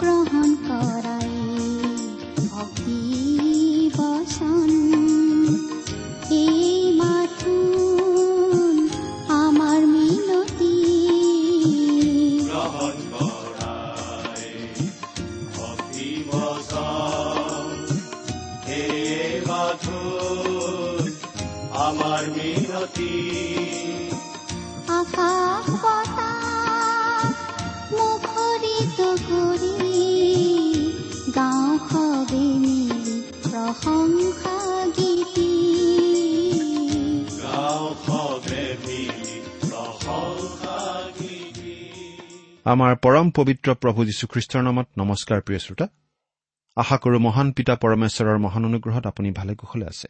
গ্ৰহণ কৰাই ভক্তি বচন আমাৰ পৰম পবিত্ৰ প্ৰভু যীশুখ্ৰীষ্টৰ নামত নমস্কাৰ প্ৰিয় শ্ৰোতা। আশা কৰোঁ মহান পিতা পৰমেশ্বৰৰ মহান অনুগ্ৰহত আপুনি ভালে কুশলে আছে।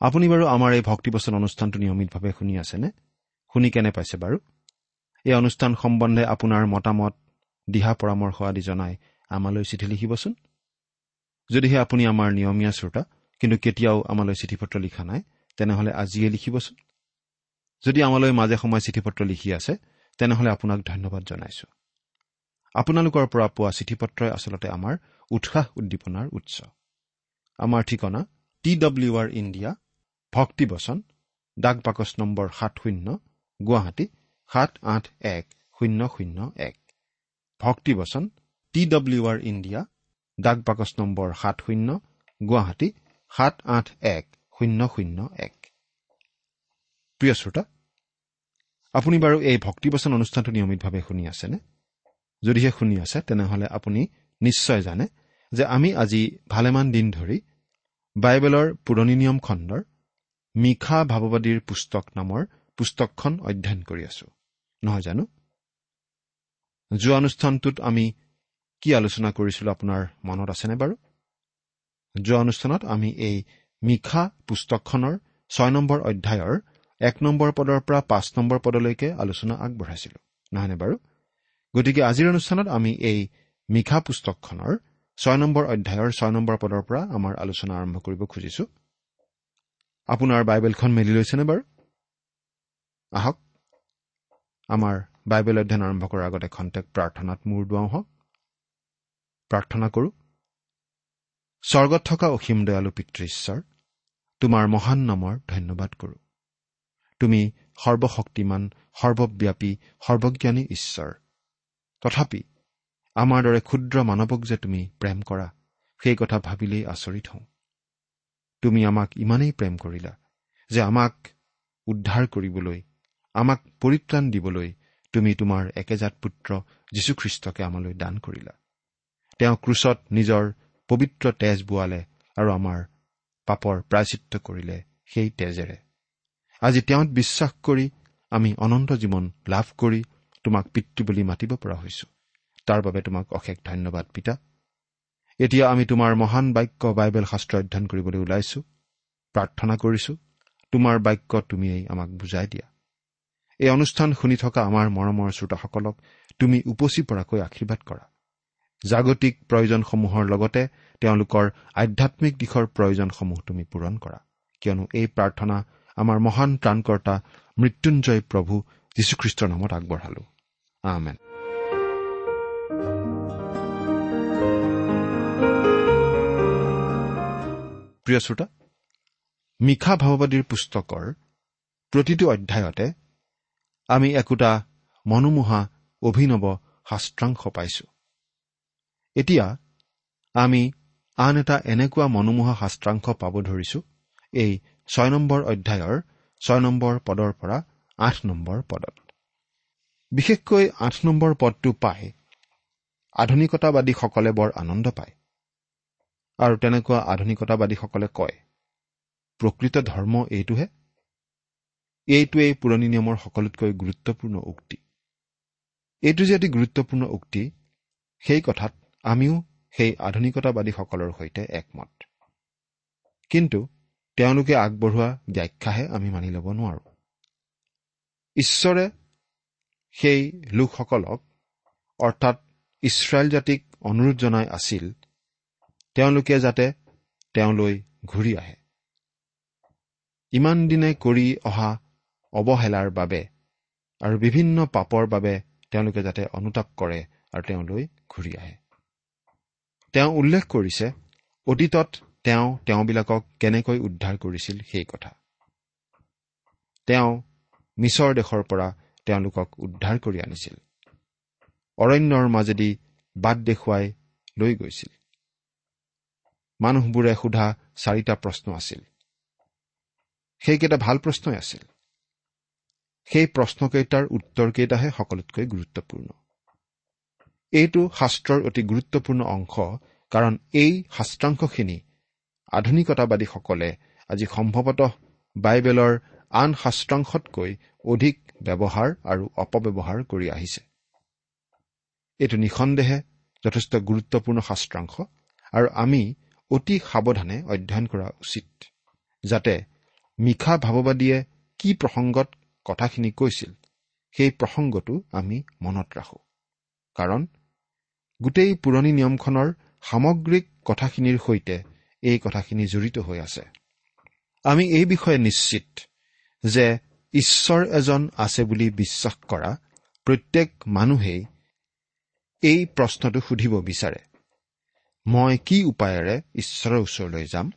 আপুনি বাৰু আমাৰ এই ভক্তিবচন অনুষ্ঠানটো নিয়মিতভাৱে শুনি আছেনে? শুনি কেনে পাইছে বাৰু? এই অনুষ্ঠান সম্বন্ধে আপোনাৰ মতামত দিহা পৰামৰ্শ আদি জনাই আমালৈ চিঠি লিখিবচোন। যদিহে আপুনি আমাৰ নিয়মীয়া শ্ৰোতা কিন্তু কেতিয়াও আমালৈ চিঠি পত্ৰ লিখা নাই তেনেহ'লে আজিয়ে লিখিবচোন। যদি আমালৈ মাজে সময়ে চিঠি পত্ৰ লিখি আছে তেনেহ'লে আপোনাক ধন্যবাদ জনাইছো। আপোনালোকৰ পৰা পোৱা চিঠি পত্ৰই আচলতে আমাৰ উৎসাহ উদ্দীপনাৰ উৎস। আমাৰ ঠিকনা টি ডব্লিউ আৰ ইণ্ডিয়া ভক্তিবচন ডাক বাকচ নম্বৰ সাত শূন্য গুৱাহাটী সাত আঠ এক শূন্য শূন্য এক। ভক্তিবচন টি ডব্লিউ আৰ ইণ্ডিয়া ডাক বাকচ নম্বৰ সাত শূন্য গুৱাহাটী সাত আঠ এক শূন্য শূন্য এক। প্ৰিয় শ্ৰোতা আপুনি বাৰু এই ভক্তিবচন অনুষ্ঠানটো নিয়মিতভাৱে শুনি আছেনে? যদিহে শুনি আছে তেনেহ'লে আপুনি নিশ্চয় জানে যে আমি আজি ভালেমান দিন ধৰি বাইবেলৰ পুৰণি নিয়ম খণ্ডৰ মিশা ভাৱবাদীৰ পুস্তক নামৰ পুস্তকখন অধ্যয়ন কৰি আছো। নহয় জানো? যোৱা অনুষ্ঠানটোত আমি কি আলোচনা কৰিছিলো আপোনাৰ মনত আছেনে বাৰু? যোৱা অনুষ্ঠানত আমি এই মিশা পুস্তকখনৰ ছয় নম্বৰ অধ্যায়ৰ এক নম্বৰ পদৰ পৰা পাঁচ নম্বৰ পদলৈকে আলোচনা আগবঢ়াইছিলো। নহয়নে বাৰু? গতিকে আজিৰ অনুষ্ঠানত আমি এই মিশা পুস্তকখনৰ ছয় নম্বৰ অধ্যায়ৰ ছয় নম্বৰ পদৰ পৰা আমাৰ আলোচনা আৰম্ভ কৰিব খুজিছো। আপোনাৰ বাইবেলখন মেলি লৈছেনে বাৰু? আহক আমাৰ বাইবেল অধ্যয়ন আৰম্ভ কৰাৰ আগতে খন্তেক প্ৰাৰ্থনাত মূৰ দুৱাওঁ হওক। প্ৰাৰ্থনা কৰো। স্বৰ্গত থকা অসীম দয়ালু পিতৃ ঈশ্বৰ তোমাৰ মহান নামৰ ধন্যবাদ কৰো। তুমি সৰ্বশক্তিমান সৰ্বব্যাপী সৰ্বজ্ঞানী ঈশ্বৰ। তথাপি আমাৰ দৰে ক্ষুদ্ৰ মানৱক যে তুমি প্ৰেম কৰা সেই কথা ভাবিলেই আচৰিত হওঁ। তুমি আমাক ইমানেই প্ৰেম কৰিলা যে আমাক উদ্ধাৰ কৰিবলৈ আমাক পৰিত্ৰাণ দিবলৈ তুমি তোমাৰ একেজাত পুত্ৰ যীশুখ্ৰীষ্টকে আমালৈ দান কৰিলা। তেওঁ ক্ৰুচত নিজৰ পবিত্ৰ তেজ বোৱালে আৰু আমাৰ পাপৰ প্ৰায়চিত্ৰ কৰিলে সেই তেজেৰে। আজি তেওঁত বিশ্বাস কৰি আমি অনন্ত জীৱন লাভ কৰি তোমাক পিতৃ বুলি মাতিব পৰা হৈছো। তাৰ বাবে তোমাক অশেষ ধন্যবাদ পিতা। এতিয়া আমি তোমাৰ মহান বাক্য বাইবেল শাস্ত্ৰ অধ্যয়ন কৰিবলৈ ওলাইছো প্ৰাৰ্থনা কৰিছো তোমাৰ বাক্য তুমিয়েই আমাক বুজাই দিয়া। এই অনুষ্ঠান শুনি থকা আমাৰ মৰমৰ শ্ৰোতাসকলক তুমি উপচি পৰাকৈ আশীৰ্বাদ কৰা। জাগতিক প্ৰয়োজনসমূহৰ লগতে তেওঁলোকৰ আধ্যাত্মিক দিশৰ প্ৰয়োজনসমূহ তুমি পূৰণ কৰা। কিয়নো এই প্ৰাৰ্থনা আমাৰ মহান ত্ৰাণকৰ্তা মৃত্যুঞ্জয় প্ৰভু যীশুখ্ৰীষ্টৰ নামত আগবঢ়ালো। আমেন। প্ৰিয় শ্ৰোতা মিশা ভাৱবাদীৰ পুস্তকৰ প্ৰতিটো অধ্যায়তে আমি একোটা মনোমোহা অভিনৱ শাস্ত্ৰাংশ পাইছো। এতিয়া আমি আন এটা এনেকুৱা মনোমোহা শাস্ত্ৰাংশ পাব ধৰিছো এই ছয় নম্বৰ অধ্যায়ৰ ছয় নম্বৰ পদৰ পৰা আঠ নম্বৰ পদত। বিশেষকৈ আঠ নম্বৰ পদটো পাই আধুনিকতাবাদীসকলে বৰ আনন্দ পায়। আৰু তেনেকুৱা আধুনিকতাবাদীসকলে কয় প্ৰকৃত ধৰ্ম এইটোহে? এইটোৱেই পুৰণি নিয়মৰ সকলোতকৈ গুৰুত্বপূৰ্ণ উক্তি। এইটো যে এটি গুৰুত্বপূৰ্ণ উক্তি সেই কথাত আমিও সেই আধুনিকতাবাদীসকলৰ সৈতে একমত। কিন্তু তেওঁলোকে আগবঢ়োৱা ব্যাখ্যাহে আমি মানি ল'ব নোৱাৰো। ঈশ্বৰে সেই লোকসকলক অৰ্থাৎ ইছৰাইল জাতিক অনুৰোধ জনাই আছিল তেওঁলোকে যাতে তেওঁলৈ ঘূৰি আহে। ইমান দিনে কৰি অহা অৱহেলাৰ বাবে আৰু বিভিন্ন পাপৰ বাবে তেওঁলোকে যাতে অনুতাপ কৰে আৰু তেওঁলৈ ঘূৰি আহে। তেওঁ উল্লেখ কৰিছে অতীতত তেওঁ তেওঁবিলাকক কেনেকৈ উদ্ধাৰ কৰিছিল সেই কথা। তেওঁ মিছৰ দেশৰ পৰা তেওঁলোকক উদ্ধাৰ কৰি আনিছিল। অৰণ্যৰ মাজেদি বাট দেখুৱাই লৈ গৈছিল। মানুহবোৰে সোধা চাৰিটা প্ৰশ্ন আছিল। সেইকেইটা ভাল প্ৰশ্নই আছিল। সেই প্ৰশ্নকেইটাৰ উত্তৰকেইটাহে সকলোতকৈ গুৰুত্বপূৰ্ণ। এইটো শাস্ত্ৰৰ অতি গুৰুত্বপূৰ্ণ অংশ কাৰণ এই শাস্ত্ৰাংশখিনি আধুনিকতাবাদীসকলে আজি সম্ভৱতঃ বাইবেলৰ আন শাস্ত্ৰাংশতকৈ অধিক ব্যৱহাৰ আৰু অপব্যৱহাৰ কৰি আহিছে। এইটো নিঃসন্দেহে যথেষ্ট গুৰুত্বপূৰ্ণ শাস্ত্ৰাংশ আৰু আমি অতি সাৱধানে অধ্যয়ন কৰা উচিত যাতে মিশা ভাৱবাদীয়ে কি প্ৰসংগত কথাখিনি কৈছিল সেই প্ৰসংগটো আমি মনত ৰাখোঁ। কাৰণ গোটেই পুৰণি নিয়মখনৰ সামগ্ৰিক কথাখিনিৰ সৈতে এই কথাখিনি জড়িত হৈ আছে। আমি এই বিষয়ে নিশ্চিত যে ঈশ্বৰ এজন আছে বুলি বিশ্বাস কৰা প্ৰত্যেক মানুহেই এই প্ৰশ্নটো সুধিব বিচাৰে। মই কি উপায়েৰে ঈশ্বৰৰ ওচৰলৈ যাম?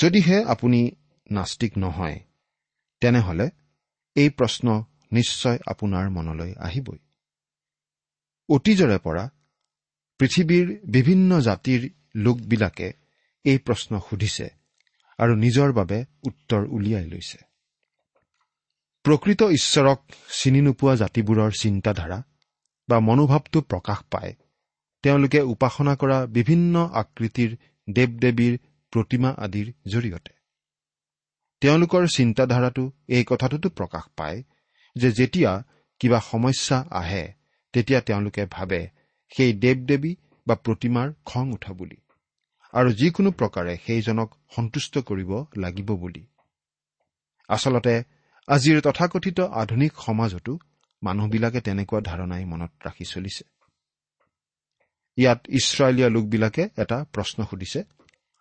যদিহে আপুনি নাস্তিক নহয় তেনেহলে এই প্ৰশ্ন নিশ্চয় আপোনাৰ মনলৈ আহিবই। অতীজৰে পৰা পৃথিৱীৰ বিভিন্ন জাতিৰ লোকবিলাকে এই প্ৰশ্ন সুধিছে আৰু নিজৰ বাবে উত্তৰ উলিয়াই লৈছে। প্ৰকৃত ঈশ্বৰক চিনি নোপোৱা জাতিবোৰৰ চিন্তাধাৰা বা মনোভাৱটো প্ৰকাশ পায়। তেওঁলোকে উপাসনা কৰা বিভিন্ন আকৃতিৰ দেৱ দেৱীৰ প্ৰতিমা আদিৰ জৰিয়তে। তেওঁলোকৰ চিন্তাধাৰাটো এই কথাটোতো প্ৰকাশ পায় যে যেতিয়া কিবা সমস্যা আহে তেতিয়া তেওঁলোকে ভাবে সেই দেৱ দেৱী বা প্ৰতিমাৰ খং উঠা বুলি। আৰু যিকোনো প্ৰকাৰে সেইজনক সন্তুষ্ট কৰিব লাগিব বুলি। আচলতে আজিৰ তথাকথিত আধুনিক সমাজতো মানুহবিলাকে তেনেকুৱা ধাৰণাই মনত ৰাখি চলিছে। ইয়াত ইছৰাইলীয়া লোকবিলাকে এটা প্ৰশ্ন সুধিছে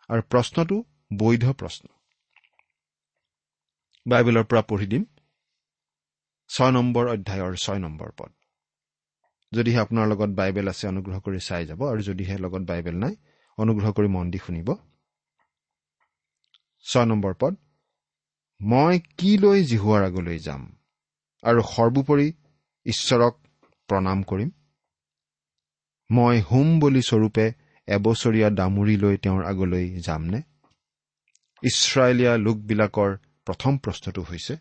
আৰু প্ৰশ্নটো বৈধ প্ৰশ্ন। বাইবেলৰ পৰা পঢ়ি দিম। ছয় নম্বৰ অধ্যায়ৰ ছয় নম্বৰ পদ। যদিহে আপোনাৰ লগত বাইবেল আছে অনুগ্ৰহ কৰি চাই যাব আৰু যদিহে লগত বাইবেল নাই অনুগ্ৰহ কৰি মন দি শুনিব। ছয় নম্বৰ পদ মই কি লৈ জিহুৱাৰ আগলৈ যাম আৰু সৰ্বোপৰি ঈশ্বৰক প্ৰণাম কৰিম? মই হোম বলি স্বৰূপে এবছৰীয়া দামুৰি লৈ তেওঁৰ আগলৈ যামনে? ইছৰাইলীয়া লোকবিলাকৰ প্ৰথম প্ৰশ্নটো হৈছে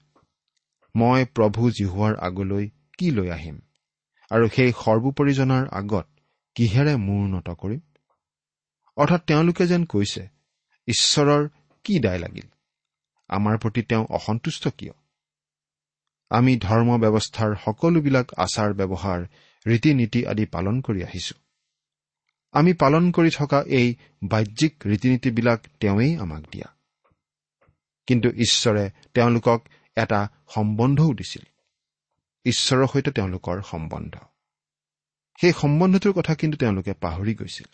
মই প্ৰভু জিহুৱাৰ আগলৈ কি লৈ আহিম আৰু সেই সৰ্বোপৰিজনাৰ আগত কিহেৰে মূৰ নত কৰিম? অৰ্থাৎ তেওঁলোকে যেন কৈছে ঈশ্বৰৰ কি দায় লাগিল? আমাৰ প্ৰতি তেওঁ অসন্তুষ্ট কিয়? আমি ধৰ্ম ব্যৱস্থাৰ সকলোবিলাক আচাৰ ব্যৱহাৰ ৰীতি নীতি আদি পালন কৰি আহিছো। আমি পালন কৰি থকা এই বাহ্যিক ৰীতি নীতিবিলাক তেওঁৱেই আমাক দিয়া। কিন্তু ঈশ্বৰে তেওঁলোকক এটা সম্বন্ধও দিছিল। ঈশ্বৰৰ সৈতে তেওঁলোকৰ সম্বন্ধ। সেই সম্বন্ধটোৰ কথা কিন্তু তেওঁলোকে পাহৰি গৈছিল।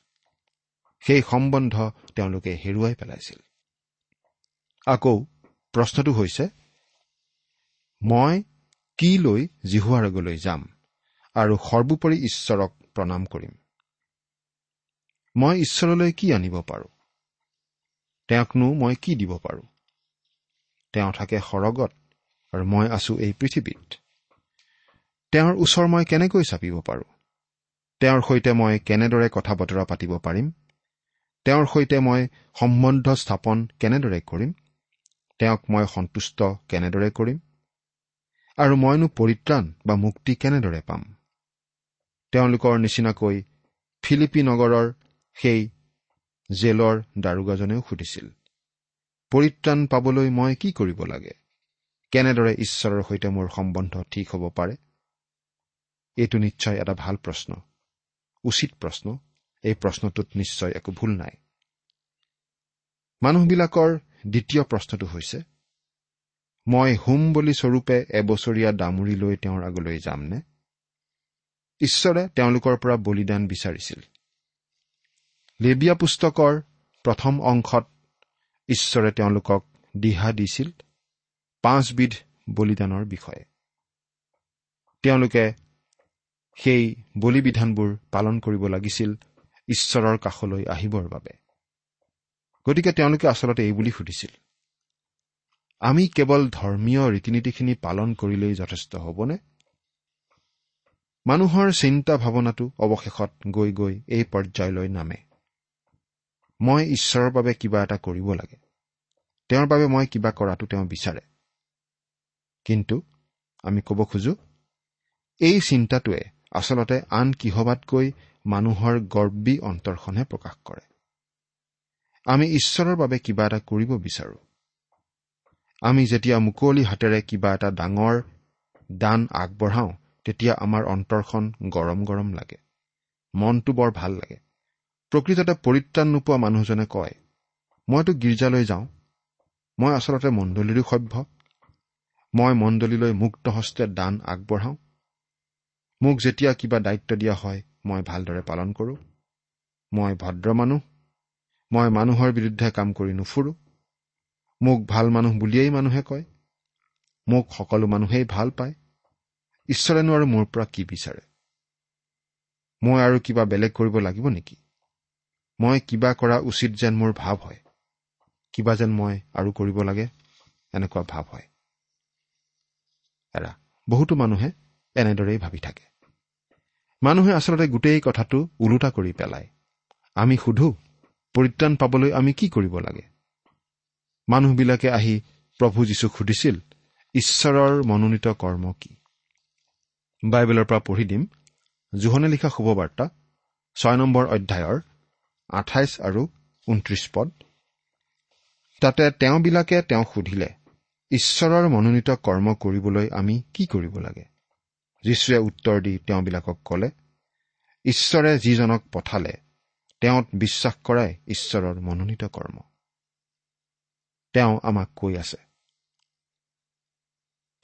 সেই সম্বন্ধ তেওঁলোকে হেৰুৱাই পেলাইছিল। আকৌ প্ৰশ্নটো হৈছে মই কি লৈ জিহুৱাৰ আগলৈ যাম আৰু সৰ্বোপৰি ঈশ্বৰক প্ৰণাম কৰিম? মই ঈশ্বৰলৈ কি আনিব পাৰোঁ? তেওঁকনো মই কি দিব পাৰোঁ? তেওঁ থাকে সৰগত আৰু মই আছো এই পৃথিৱীত। তেওঁৰ ওচৰ মই কেনেকৈ চাপিব পাৰোঁ? তেওঁৰ সৈতে মই কেনেদৰে কথা বতৰা পাতিব পাৰিম? তেওঁৰ সৈতে মই সম্বন্ধ স্থাপন কেনেদৰে কৰিম? তেওঁক মই সন্তুষ্ট কেনেদৰে কৰিম? আৰু মইনো পৰিত্ৰাণ বা মুক্তি কেনেদৰে পাম? তেওঁলোকৰ নিচিনাকৈ ফিলিপি নগৰৰ সেই জেলৰ দাৰোগাজনেও সুধিছিল পৰিত্ৰাণ পাবলৈ মই কি কৰিব লাগে? কেনেদৰে ঈশ্বৰৰ সৈতে মোৰ সম্বন্ধ ঠিক হ'ব পাৰে? এইটো নিশ্চয় এটা ভাল প্ৰশ্ন উচিত প্ৰশ্ন। এই প্ৰশ্নটোত নিশ্চয় একো ভুল নাই। মানুহবিলাকৰ দ্বিতীয় প্ৰশ্নটো হৈছে মই হোম বলি স্বৰূপে এবছৰীয়া দামুৰি লৈ তেওঁৰ আগলৈ যামনে? ঈশ্বৰে তেওঁলোকৰ পৰা বলিদান বিচাৰিছিল। লেবিয়া পুস্তকৰ প্ৰথম অংশত ঈশ্বৰে তেওঁলোকক দিহা দিছিল পাঁচবিধ বলিদানৰ বিষয়ে। তেওঁলোকে সেই বলিবিধানবোৰ পালন কৰিব লাগিছিল ঈশ্বৰৰ কাষলৈ আহিবৰ বাবে। গতিকে তেওঁলোকে আচলতে এই বুলি সুধিছিল আমি কেৱল ধৰ্মীয় ৰীতি নীতিখিনি পালন কৰিলেই যথেষ্ট হ'বনে? মানুহৰ চিন্তা ভাৱনাটো অৱশেষত গৈ গৈ এই পৰ্যায়লৈ নামে। মই ঈশ্বৰৰ বাবে কিবা এটা কৰিব লাগে। তেওঁৰ বাবে মই কিবা কৰাটো তেওঁ বিচাৰে। কিন্তু আমি ক'ব খোজো এই চিন্তাটোৱে আচলতে আন কিহবাতকৈ মানুহৰ গৰ্বী অন্তৰখনহে প্ৰকাশ কৰে। আমি ঈশ্বৰৰ বাবে কিবা এটা কৰিব বিচাৰো। আমি যেতিয়া মুকলি হাতেৰে কিবা এটা ডাঙৰ দান আগবঢ়াওঁ তেতিয়া আমাৰ অন্তৰখন গৰম গৰম লাগে। মনটো বৰ ভাল লাগে। প্ৰকৃততে পৰিত্ৰাণ নোপোৱা মানুহজনে কয় মইতো গীৰ্জালৈ যাওঁ। মই আচলতে মণ্ডলীৰো সভ্য। মই মণ্ডলীলৈ মুক্ত হস্তে দান আগবঢ়াওঁ। মোক যেতিয়া কিবা দায়িত্ব দিয়া হয় মই ভালদৰে পালন কৰোঁ। মই ভদ্ৰ মানুহ। মই মানুহৰ বিৰুদ্ধে কাম কৰি নুফুৰোঁ। মোক ভাল মানুহ বুলিয়েই মানুহে কয়। মোক সকলো মানুহেই ভাল পায়। ঈশ্বৰেনো আৰু মোৰ পৰা কি বিচাৰে? মই আৰু কিবা বেলেগ কৰিব লাগিব নেকি? মই কিবা কৰা উচিত যেন মোৰ ভাৱ হয়। কিবা যেন মই আৰু কৰিব লাগে এনেকুৱা ভাৱ হয়। এৰা বহুতো মানুহে এনেদৰেই ভাবি থাকে। মানুহে আচলতে গোটেই কথাটো ওলোটা কৰি পেলায়। আমি সোধো পৰিত্ৰাণ পাবলৈ আমি কি কৰিব লাগে? মানুহবিলাকে আহি প্ৰভু যীশুক সুধিছিল ঈশ্বৰৰ মনোনীত কৰ্ম কি? বাইবেলৰ পৰা পঢ়ি দিম। জোহনে লিখা শুভবাৰ্তা ছয় নম্বৰ অধ্যায়ৰ আঠাইছ আৰু ঊনত্ৰিশ পদ। তাতে তেওঁবিলাকে তেওঁক সুধিলে ঈশ্বৰৰ মনোনীত কৰ্ম কৰিবলৈ আমি কি কৰিব লাগে? যীশুৱে উত্তৰ দি তেওঁবিলাকক ক'লে ঈশ্বৰে যিজনক পঠালে তেওঁত বিশ্বাস কৰাই ঈশ্বৰৰ মনোনীত কৰ্ম। তেওঁ আমাক কৈ আছে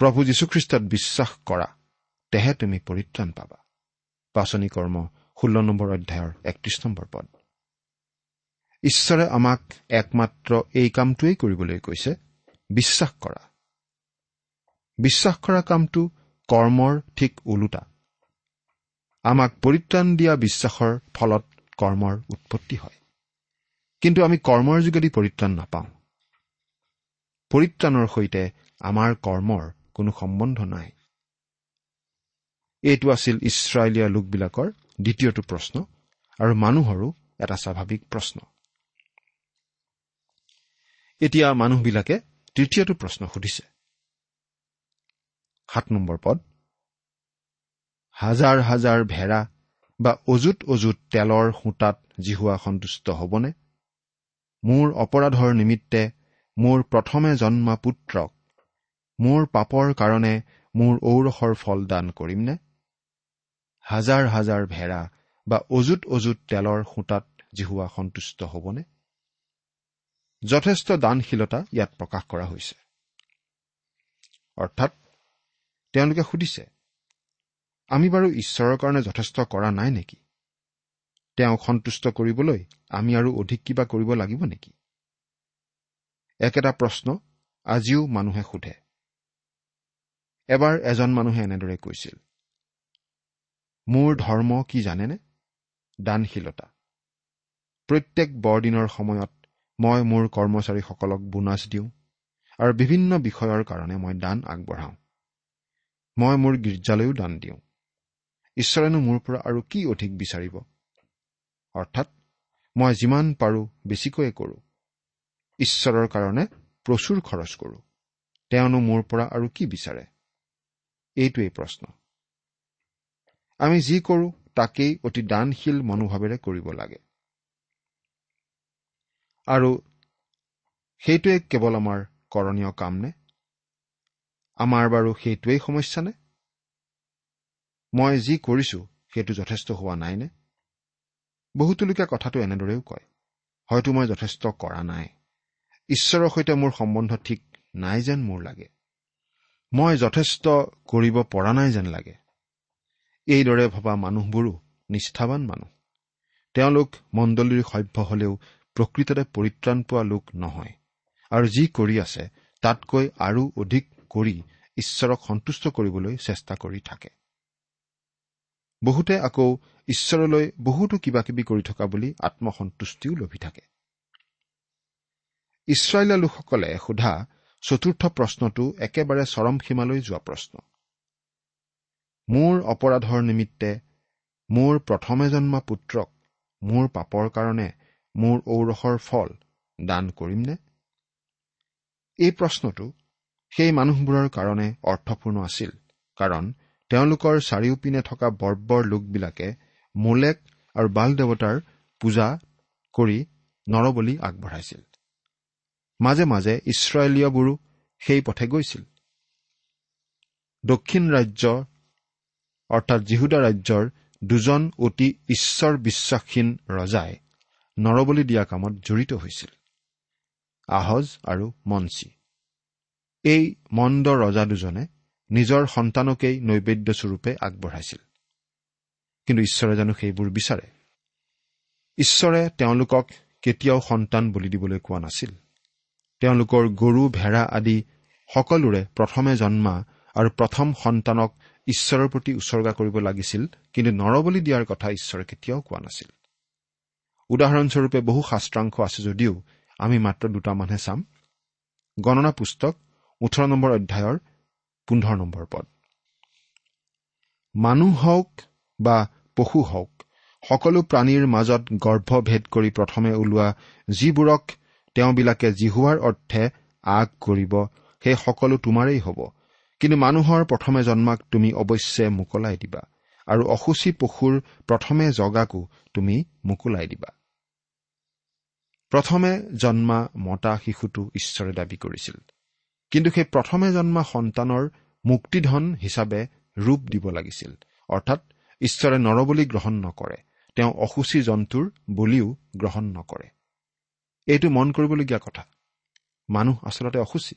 প্ৰভু যীশুখ্ৰীষ্টত বিশ্বাস কৰা তেহে তুমি পৰিত্ৰাণ পাবা। পাচনি কৰ্ম ষোল্ল নম্বৰ অধ্যায়ৰ একত্ৰিশ নম্বৰ পদ। ঈশ্বৰে আমাক একমাত্ৰ এই কামটোৱেই কৰিবলৈ কৈছে বিশ্বাস কৰা। বিশ্বাস কৰা কামটো কৰ্মৰ ঠিক ওলোটা। আমাক পৰিত্ৰাণ দিয়া বিশ্বাসৰ ফলত কৰ্মৰ উৎপত্তি হয়। কিন্তু আমি কৰ্মৰ যোগেদি পৰিত্ৰাণ নাপাওঁ। পৰিত্ৰাণৰ সৈতে আমাৰ কৰ্মৰ কোনো সম্বন্ধ নাই। এইটো আছিল ইছৰাইলীয়া লোকবিলাকৰ দ্বিতীয়টো প্ৰশ্ন আৰু মানুহৰো এটা স্বাভাৱিক প্ৰশ্ন। এতিয়া মানুহবিলাকে তৃতীয়টো প্ৰশ্ন সুধিছে। সাত নম্বৰ পদ। হাজাৰ হাজাৰ ভেড়া বা অজুত অজুত তেলৰ সূতাত জিহুৱা সন্তুষ্ট হ'বনে? মোৰ অপৰাধৰ নিমিত্তে মোৰ প্ৰথমে জন্মা পুত্ৰক মোৰ পাপৰ কাৰণে মোৰ ঔৰসৰ ফল দান কৰিমনে? হাজাৰ হাজাৰ ভেড়া বা অজুত অজুত তেলৰ সূতাত জিহুৱা সন্তুষ্ট হ'বনে? যথেষ্ট দানশীলতা ইয়াত প্ৰকাশ কৰা হৈছে। অৰ্থাৎ তেওঁলোকে সুধিছে আমি বাৰু ঈশ্বৰৰ কাৰণে যথেষ্ট কৰা নাই নেকি? তেওঁক সন্তুষ্ট কৰিবলৈ আমি আৰু অধিক কিবা কৰিব লাগিব নেকি? একেটা প্ৰশ্ন আজিও মানুহে সোধে। এবাৰ এজন মানুহে এনেদৰে কৈছিল মোৰ ধৰ্ম কি জানেনে? দানশীলতা। প্ৰত্যেক বৰদিনৰ সময়ত মই মোৰ কৰ্মচাৰীসকলক বোনাছ দিওঁ আৰু বিভিন্ন বিষয়ৰ কাৰণে মই দান আগবঢ়াওঁ। মই মোৰ গীৰ্জালৈও দান দিওঁ। ঈশ্বৰেনো মোৰ পৰা আৰু কি অধিক বিচাৰিব? অৰ্থাৎ মই যিমান পাৰোঁ বেছিকৈয়ে কৰোঁ। ঈশ্বৰৰ কাৰণে প্ৰচুৰ খৰচ কৰোঁ। তেওঁনো মোৰ পৰা আৰু কি বিচাৰে? এইটোৱেই প্ৰশ্ন। আমি যি কৰোঁ তাকেই অতি দানশীল মনোভাৱেৰে কৰিব লাগে। আৰু সেইটোৱে কেৱল আমাৰ কৰণীয় কাম নে? আমাৰ বাৰু সেইটোৱেই সমস্যা নে মই যি কৰিছো সেইটো যথেষ্ট হোৱা নাইনে? বহুতো লোকে কথাটো এনেদৰেও কয় হয়তো মই যথেষ্ট কৰা নাই। ঈশ্বৰৰ সৈতে মোৰ সম্বন্ধ ঠিক নাই যেন মোৰ লাগে। মই যথেষ্ট কৰিব পৰা নাই যেন লাগে। এইদৰে ভবা মানুহবোৰো নিষ্ঠাবান মানুহ। তেওঁলোক মণ্ডলীৰ সভ্য হলেও প্ৰকৃততে পৰিত্ৰাণ পোৱা লোক নহয়। আৰু যি কৰি আছে তাতকৈ আৰু অধিক কৰি ঈশ্বৰক সন্তুষ্ট কৰিবলৈ চেষ্টা কৰি থাকে। বহুতে আকৌ ঈশ্বৰলৈ বহুতো কিবা কিবি কৰি থকা বুলি আত্মসন্তুষ্টিও লভি থাকে। ইছৰাইলীয়া লোকসকলে সোধা চতুৰ্থ প্ৰশ্নটো একেবাৰে চৰম সীমালৈ যোৱা প্ৰশ্ন। মোৰ অপৰাধৰ নিমিত্তে মোৰ প্ৰথমে জন্মা পুত্ৰক মোৰ পাপৰ কাৰণে মোৰ ঔৰসৰ ফল দান কৰিমনে? এই প্ৰশ্নটো সেই মানুহবোৰৰ কাৰণে অৰ্থপূৰ্ণ আছিল কাৰণ তেওঁলোকৰ চাৰিওপিনে থকা বৰ্বৰ লোকবিলাকে মোলেক আৰু বাল দেৱতাৰ পূজা কৰি নৰবলি আগবঢ়াইছিল। মাজে মাজে ইছৰাইলীয়বোৰো সেই পথে গৈছিল। দক্ষিণ ৰাজ্য অৰ্থাৎ জিহুদা ৰাজ্যৰ দুজন অতি ঈশ্বৰ বিশ্বাসহীন ৰজাই নৰবলি দিয়া কামত জড়িত হৈছিল আহজ আৰু মঞ্চী এই মন্দ ৰজা দুজনে নিজৰ সন্তানকেই নৈবেদ্যস্বৰূপে আগবঢ়াইছিল। কিন্তু ঈশ্বৰে জানো সেইবোৰ বিচাৰে? ঈশ্বৰে তেওঁলোকক কেতিয়াও সন্তান বলি দিবলৈ কোৱা নাছিল। তেওঁলোকৰ গৰু ভেড়া আদি সকলোৰে প্ৰথমে জন্মা আৰু প্ৰথম সন্তানক ঈশ্বৰৰ প্ৰতি উচৰ্গা কৰিব লাগিছিল কিন্তু নৰবলি দিয়াৰ কথা ঈশ্বৰে কেতিয়াও কোৱা নাছিল। উদাহৰণস্বৰূপে বহু শাস্ত্ৰাংশ আছে যদিও আমি মাত্ৰ দুটামানহে চাম। গণনা পুস্তক ওঠৰ নম্বৰ অধ্যায়ৰ পোন্ধৰ নম্বৰ পদ। মানুহ হওক বা পশু হওক সকলো প্ৰাণীৰ মাজত গৰ্ভভেদ কৰি প্ৰথমে ওলোৱা যিবোৰক তেওঁবিলাকে জিহুৱাৰ অৰ্থে আগ কৰিব সেই সকলো তোমাৰেই হ'ব। কিন্তু মানুহৰ প্ৰথমে জন্মাক তুমি অৱশ্যে মোকলাই দিবা আৰু অসুচী পশুৰ প্ৰথমে জগাকো তুমি মোকোলাই দিবা। প্ৰথমে জন্মা মতা শিশুটো ঈশ্বৰে দাবী কৰিছিল। কিন্তু সেই প্ৰথমে জন্মা সন্তানৰ মুক্তিধন হিচাপে ৰূপ দিব লাগিছিল। অৰ্থাৎ ঈশ্বৰে নৰবলি গ্ৰহণ নকৰে তেওঁ অসুচী জন্তুৰ বলিও গ্ৰহণ নকৰে। এইটো মন কৰিবলগীয়া কথা। মানুহ আচলতে অসুচী।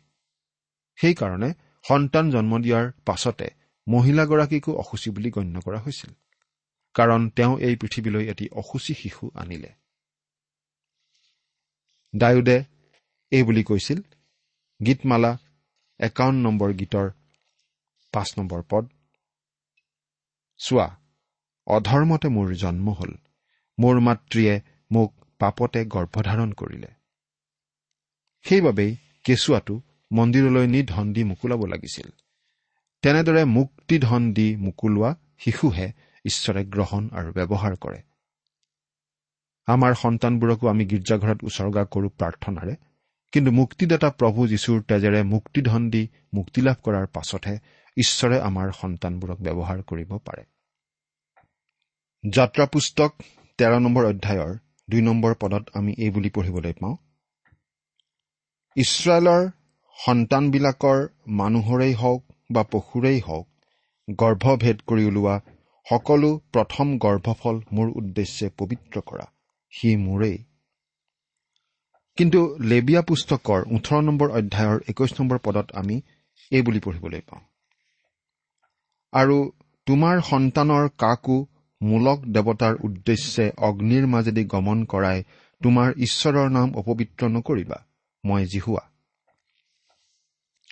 সেইকাৰণে সন্তান জন্ম দিয়াৰ পাছতে মহিলাগৰাকীকো অসুচী বুলি গণ্য কৰা হৈছিল। কাৰণ তেওঁ এই পৃথিৱীলৈ এটি অসুচী শিশু আনিলে। ডায়ুদে এই বুলি কৈছিল গীতমালা একাৱন্ন নম্বৰ গীতৰ পাঁচ নম্বৰ পদ। চোৱা অধৰ্মতে মোৰ জন্ম হল। মোৰ মাতৃয়ে মোক পাপতে গৰ্ভধাৰণ কৰিলে। সেইবাবেই কেঁচুৱাটো মন্দিৰলৈ নি ধন দি মোকোলাব লাগিছিল। তেনেদৰে মুক্তি ধন দি মোকোলোৱা শিশুহে ঈশ্বৰে গ্ৰহণ আৰু ব্যৱহাৰ কৰে। আমাৰ সন্তানবোৰকো আমি গীৰ্জাঘৰত উচৰ্গা কৰোঁ প্ৰাৰ্থনাৰে। কিন্তু মুক্তিদাতা প্ৰভু যীশুৰ তেজেৰে মুক্তিধন দি মুক্তি লাভ কৰাৰ পাছতহে ঈশ্বৰে আমাৰ সন্তানবোৰক ব্যৱহাৰ কৰিব পাৰে। যাত্ৰা পুস্তক তেৰ নম্বৰ অধ্যায়ৰ দুই নম্বৰ পদত আমি এই বুলি পঢ়িবলৈ পাওঁ ইছৰাইলৰ সন্তানবিলাকৰ মানুহৰেই হওক বা পশুৰেই হওক গৰ্ভভেদ কৰি ওলোৱা সকলো প্ৰথম গৰ্ভফল মোৰ উদ্দেশ্যে পবিত্ৰ কৰা সি মোৰেই। কিন্তু লেবিয়া পুস্তকৰ ওঠৰ নম্বৰ অধ্যায়ৰ একৈশ নম্বৰ পদত আমি এই বুলি পঢ়িবলৈ পাওঁ। আৰু তোমাৰ সন্তানৰ কাকো মূলক দেৱতাৰ উদ্দেশ্যে অগ্নিৰ মাজেদি গমন কৰাই তোমাৰ ঈশ্বৰৰ নাম অপবিত্ৰ নকৰিবা মই জিহুৱা।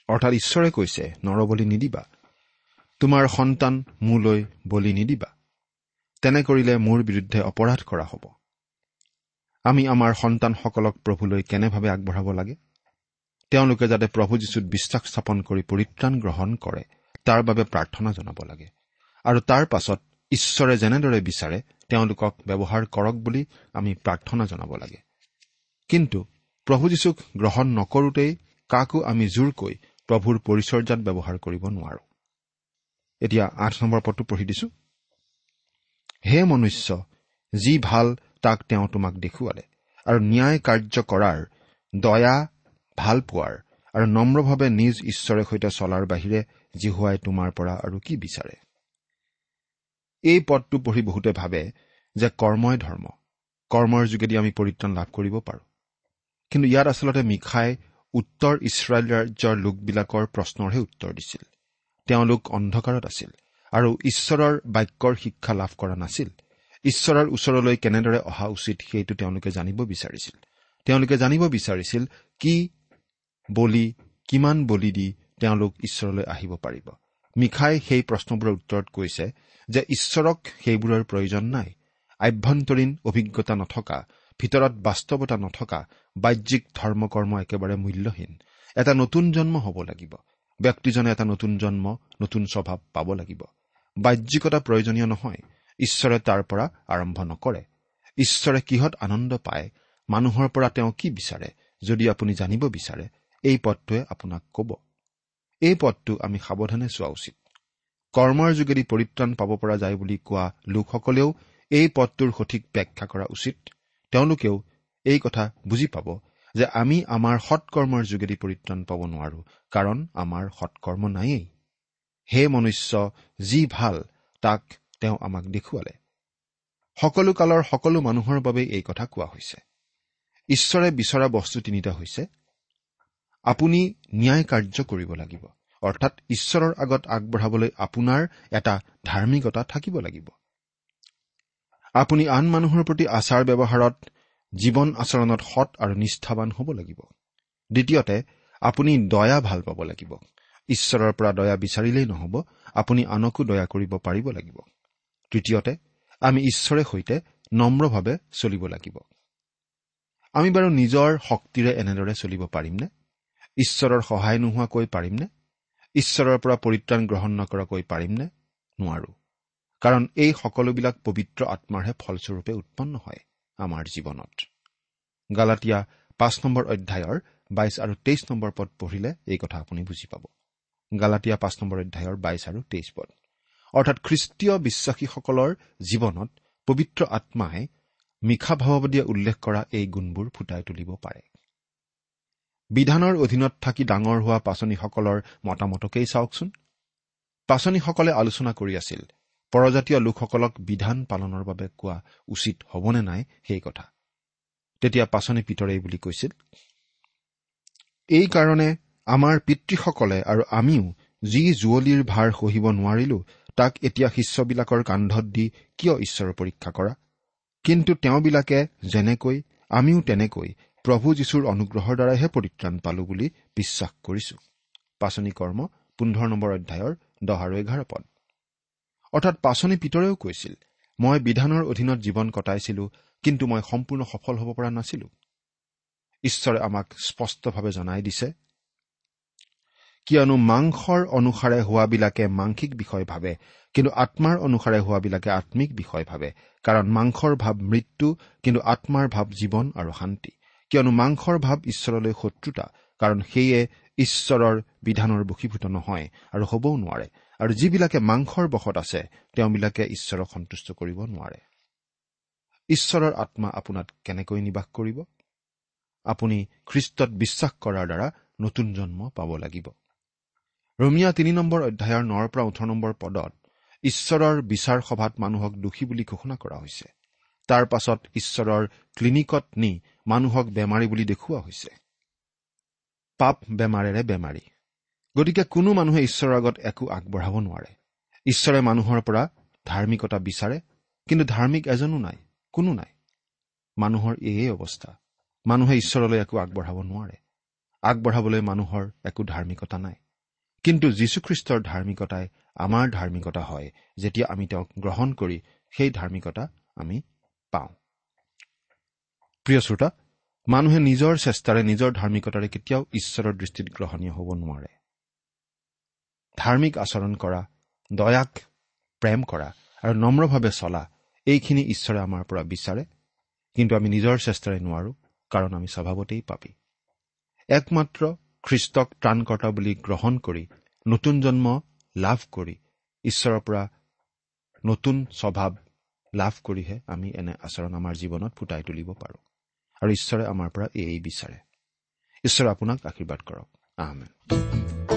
অৰ্থাৎ ঈশ্বৰে কৈছে নৰবলি নিদিবা। তোমাৰ সন্তান মোলৈ বলি নিদিবা। তেনে কৰিলে মোৰ বিৰুদ্ধে অপৰাধ কৰা হ'ব। আমি আমাৰ সন্তানসকলক প্ৰভুলৈ কেনেভাৱে আগবঢ়াব লাগে? তেওঁলোকে যাতে প্ৰভু যীশুত বিশ্বাস স্থাপন কৰি পৰিত্ৰাণ গ্ৰহণ কৰে তাৰ বাবে প্ৰাৰ্থনা জনাব লাগে। আৰু তাৰ পাছত ঈশ্বৰে যেনেদৰে বিচাৰে তেওঁলোকক ব্যৱহাৰ কৰক বুলি আমি প্ৰাৰ্থনা জনাব লাগে। কিন্তু প্ৰভু যীশুক গ্ৰহণ নকৰোতেই কাকো আমি জোৰকৈ প্ৰভুৰ পৰিচৰ্যাত ব্যৱহাৰ কৰিব নোৱাৰো। এতিয়া আঠ নম্বৰ পদটো পঢ়ি দিছো। হে মনুষ্য যি ভাল তাক তেওঁ তোমাক দেখুৱালে। আৰু ন্যায় কাৰ্য কৰাৰ দয়া ভাল পোৱাৰ আৰু নম্ৰভাৱে নিজ ঈশ্বৰে সৈতে চলাৰ বাহিৰে জিহুৱাই তোমাৰ পৰা আৰু কি বিচাৰে? এই পদটো পঢ়ি বহুতে ভাবে যে কৰ্মই ধৰ্ম। কৰ্মৰ যোগেদি আমি পৰিত্ৰাণ লাভ কৰিব পাৰোঁ। কিন্তু ইয়াত আচলতে মিখাই উত্তৰ ইছৰাইল ৰাজ্যৰ লোকবিলাকৰ প্ৰশ্নৰহে উত্তৰ দিছিল। তেওঁলোক অন্ধকাৰত আছিল আৰু ঈশ্বৰৰ বাক্যৰ শিক্ষা লাভ কৰা নাছিল। ঈশ্বৰৰ ওচৰলৈ কেনেদৰে অহা উচিত সেইটো তেওঁলোকে জানিব বিচাৰিছিল। তেওঁলোকে জানিব বিচাৰিছিল কি বলি কিমান বলি দি তেওঁলোক ঈশ্বৰলৈ আহিব পাৰিব। মিখাই সেই প্ৰশ্নবোৰৰ উত্তৰত কৈছে যে ঈশ্বৰক সেইবোৰৰ প্ৰয়োজন নাই। আভ্যন্তৰীণ অভিজ্ঞতা নথকা ভিতৰত বাস্তৱতা নথকা বাহ্যিক ধৰ্ম কৰ্ম একেবাৰে মূল্যহীন। এটা নতুন জন্ম হ'ব লাগিব। ব্যক্তিজনে এটা নতুন জন্ম নতুন স্বভাৱ পাব লাগিব। বাহ্যিকতা প্ৰয়োজনীয় নহয়। ঈশ্বৰে তাৰ পৰা আৰম্ভ নকৰে। ঈশ্বৰে কিহত আনন্দ পায় মানুহৰ পৰা তেওঁ কি বিচাৰে যদি আপুনি জানিব বিচাৰে এই পদটোৱে আপোনাক ক'ব। এই পদটো আমি সাৱধানে চোৱা উচিত। কৰ্মৰ যোগেদি পৰিত্ৰাণ পাব পৰা যায় বুলি কোৱা লোকসকলেও এই পদটোৰ সঠিক ব্যাখ্যা কৰা উচিত। তেওঁলোকেও এই কথা বুজি পাব যে আমি আমাৰ সৎকৰ্মৰ যোগেদি পৰিত্ৰাণ পাব নোৱাৰো কাৰণ আমাৰ সৎকৰ্ম নায়েই। হে মনুষ্য যি ভাল তাক তেওঁ আমাক দেখুৱালে। সকলো কালৰ সকলো মানুহৰ বাবে এই কথা কোৱা হৈছে। ঈশ্বৰে বিচৰা বস্তু তিনিটা হৈছে। আপুনি ন্যায় কাৰ্য কৰিব লাগিব। অৰ্থাৎ ঈশ্বৰৰ আগত আগবঢ়াবলৈ আপোনাৰ এটা ধাৰ্মিকতা থাকিব লাগিব। আপুনি আন মানুহৰ প্ৰতি আচাৰ ব্যৱহাৰত জীৱন আচৰণত সৎ আৰু নিষ্ঠাবান হ'ব লাগিব। দ্বিতীয়তে আপুনি দয়া ভাল পাব লাগিব। ঈশ্বৰৰ পৰা দয়া বিচাৰিলেই নহ'ব। আপুনি আনকো দয়া কৰিব পাৰিব লাগিব। তৃতীয়তে আমি ঈশ্বৰে সৈতে নম্ৰভাৱে চলিব লাগিব। আমি বাৰু নিজৰ শক্তিৰে এনেদৰে চলিব পাৰিমনে? ঈশ্বৰৰ সহায় নোহোৱাকৈ পাৰিমনে? ঈশ্বৰৰ পৰা পৰিত্ৰাণ গ্ৰহণ নকৰাকৈ পাৰিমনে? নোৱাৰো। কাৰণ এই সকলোবিলাক পবিত্ৰ আত্মাৰহে ফলস্বৰূপে উৎপন্ন হয় আমাৰ জীৱনত। গালাটীয়া পাঁচ নম্বৰ অধ্যায়ৰ বাইছ আৰু তেইছ নম্বৰ পদ পঢ়িলে এই কথা আপুনি বুজি পাব। গালাটীয়া পাঁচ নম্বৰ অধ্যায়ৰ বাইছ আৰু তেইছ পদ। অৰ্থাৎ খ্ৰীষ্টীয় বিশ্বাসীসকলৰ জীৱনত পবিত্ৰ আত্মাই মিশা ভাৱবাদীয়ে উল্লেখ কৰা এই গুণবোৰ ফুটাই তুলিব পাৰে। বিধানৰ অধীনত থাকি ডাঙৰ হোৱা পাচনীসকলৰ মতামতকেই চাওকচোন। পাচনীসকলে আলোচনা কৰি আছিল পৰজাতীয় লোকসকলক বিধান পালনৰ বাবে কোৱা উচিত হবনে নাই সেই কথা। তেতিয়া পাচনি পিতৰে বুলি কৈছিল এইকাৰণে আমাৰ পিতৃসকলে আৰু আমিও যি জুৱলীৰ ভাৰ সহিব নোৱাৰিলো তাক এতিয়া শিষ্যবিলাকৰ কান্ধত দি কিয় ঈশ্বৰৰ পৰীক্ষা কৰা? কিন্তু তেওঁবিলাকে যেনেকৈ আমিও তেনেকৈ প্ৰভু যীশুৰ অনুগ্ৰহৰ দ্বাৰাইহে পৰিত্ৰাণ পালো বুলি বিশ্বাস কৰিছো। পাচনি কৰ্ম পোন্ধৰ নম্বৰ অধ্যায়ৰ দহ আৰু এঘাৰ পদ। অৰ্থাৎ পাচনি পিতৰেও কৈছিল মই বিধানৰ অধীনত জীৱন কটাইছিলো কিন্তু মই সম্পূৰ্ণ সফল হ'ব পৰা নাছিলো। ঈশ্বৰে আমাক স্পষ্টভাৱে জনাই দিছে কিয়নো মাংসৰ অনুসাৰে হোৱাবিলাকে মাংসিক বিষয় ভাবে কিন্তু আত্মাৰ অনুসাৰে হোৱাবিলাকে আত্মিক বিষয় ভাবে কাৰণ মাংসৰ ভাৱ মৃত্যু কিন্তু আত্মাৰ ভাৱ জীৱন আৰু শান্তি। কিয়নো মাংসৰ ভাৱ ঈশ্বৰলৈ শত্ৰুতা কাৰণ সেয়ে ঈশ্বৰৰ বিধানৰ বশীভূত নহয় আৰু হবও নোৱাৰে। আৰু যিবিলাকে মাংসৰ বশত আছে তেওঁবিলাকে ঈশ্বৰক সন্তুষ্ট কৰিব নোৱাৰে। ঈশ্বৰৰ আত্মা আপোনাত কেনেকৈ নিবাস কৰিব? আপুনি খ্ৰীষ্টত বিশ্বাস কৰাৰ দ্বাৰা নতুন জন্ম পাব লাগিব। ৰমিয়া তিনি নম্বৰ অধ্যায়ৰ নৰ পৰা ওঠৰ নম্বৰ পদত ঈশ্বৰৰ বিচাৰ সভাত মানুহক দোষী বুলি ঘোষণা কৰা হৈছে। তাৰ পাছত ঈশ্বৰৰ ক্লিনিকত নি মানুহক বেমাৰী বুলি দেখুওৱা হৈছে। পাপ বেমাৰেৰে বেমাৰী। গতিকে কোনো মানুহে ঈশ্বৰৰ আগত একো আগবঢ়াব নোৱাৰে। ঈশ্বৰে মানুহৰ পৰা ধাৰ্মিকতা বিচাৰে কিন্তু ধাৰ্মিক এজনো নাই কোনো নাই। মানুহৰ এয়ে অৱস্থা। মানুহে ঈশ্বৰলৈ একো আগবঢ়াব নোৱাৰে। আগবঢ়াবলৈ মানুহৰ একো ধাৰ্মিকতা নাই। কিন্তু যীশুখ্ৰীষ্টৰ ধাৰ্মিকতাই আমাৰ ধাৰ্মিকতা হয় যেতিয়া আমি তেওঁক গ্ৰহণ কৰি সেই ধাৰ্মিকতা আমি পাওঁ। প্ৰিয় শ্ৰোতা মানুহে নিজৰ চেষ্টাৰে নিজৰ ধাৰ্মিকতাৰে কেতিয়াও ঈশ্বৰৰ দৃষ্টিত গ্ৰহণীয় হ'ব নোৱাৰে। ধাৰ্মিক আচৰণ কৰা দয়াক প্ৰেম কৰা আৰু নম্ৰভাৱে চলা এইখিনি ঈশ্বৰে আমাৰ পৰা বিচাৰে কিন্তু আমি নিজৰ চেষ্টাৰে নোৱাৰো কাৰণ আমি স্বভাৱতেই পাবি একমাত্ৰ খ্ৰীষ্টক ত্ৰাণকৰ্তা বুলি গ্ৰহণ কৰি নতুন জন্ম লাভ কৰি ঈশ্বৰৰ পৰা নতুন স্বভাৱ লাভ কৰিহে আমি এনে আচৰণ আমাৰ জীৱনত ফুটাই তুলিব পাৰোঁ। আৰু ঈশ্বৰে আমাৰ পৰা এয়েই বিচাৰে। ঈশ্বৰে আপোনাক আশীৰ্বাদ কৰক। আহমেদ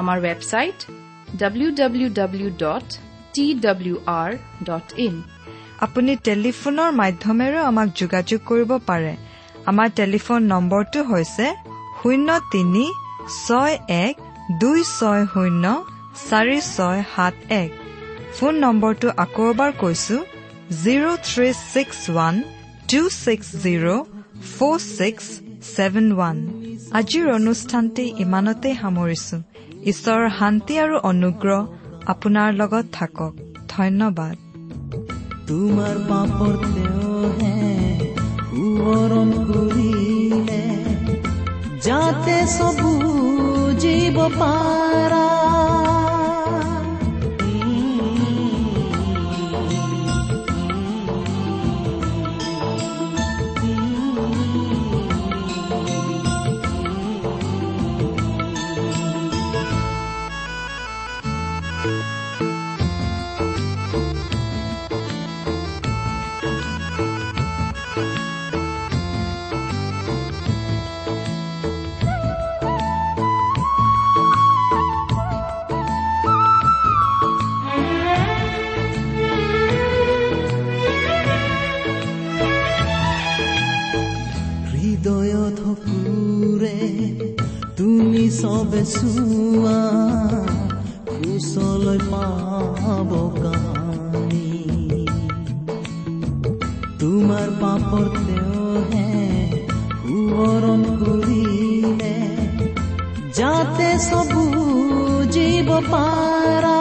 আমাৰ website W W W dot T W R dot in আপুনি টেলিফোনৰ মাধ্যমেৰেও আমাক যোগাযোগ কৰিব পাৰে। আমাৰ টেলিফোন নম্বৰটো হৈছে শূন্য তিনি ছয় এক দুই ছয় শূন্য চাৰি ছয় সাত এক। ফোন নম্বৰটো আকৌ এবাৰ কৈছো zero' three six one two six zero' four six seven one. আজিৰ অনুষ্ঠানটি ইমানতে সামৰিছো। ঈশ্বৰৰ শান্তি আৰু অনুগ্ৰহ আপোনাৰ লগত থাকক। ধন্যবাদ। তোমাৰ পাপৰ তেওঁহে সোঁৱৰণ কৰিলে যাতে চবু জীৱ পাৰা তোমাৰ পাপৰ তেওঁহে সোঁৱৰণ কৰিলে যাতে চবু জীৱ পাৰা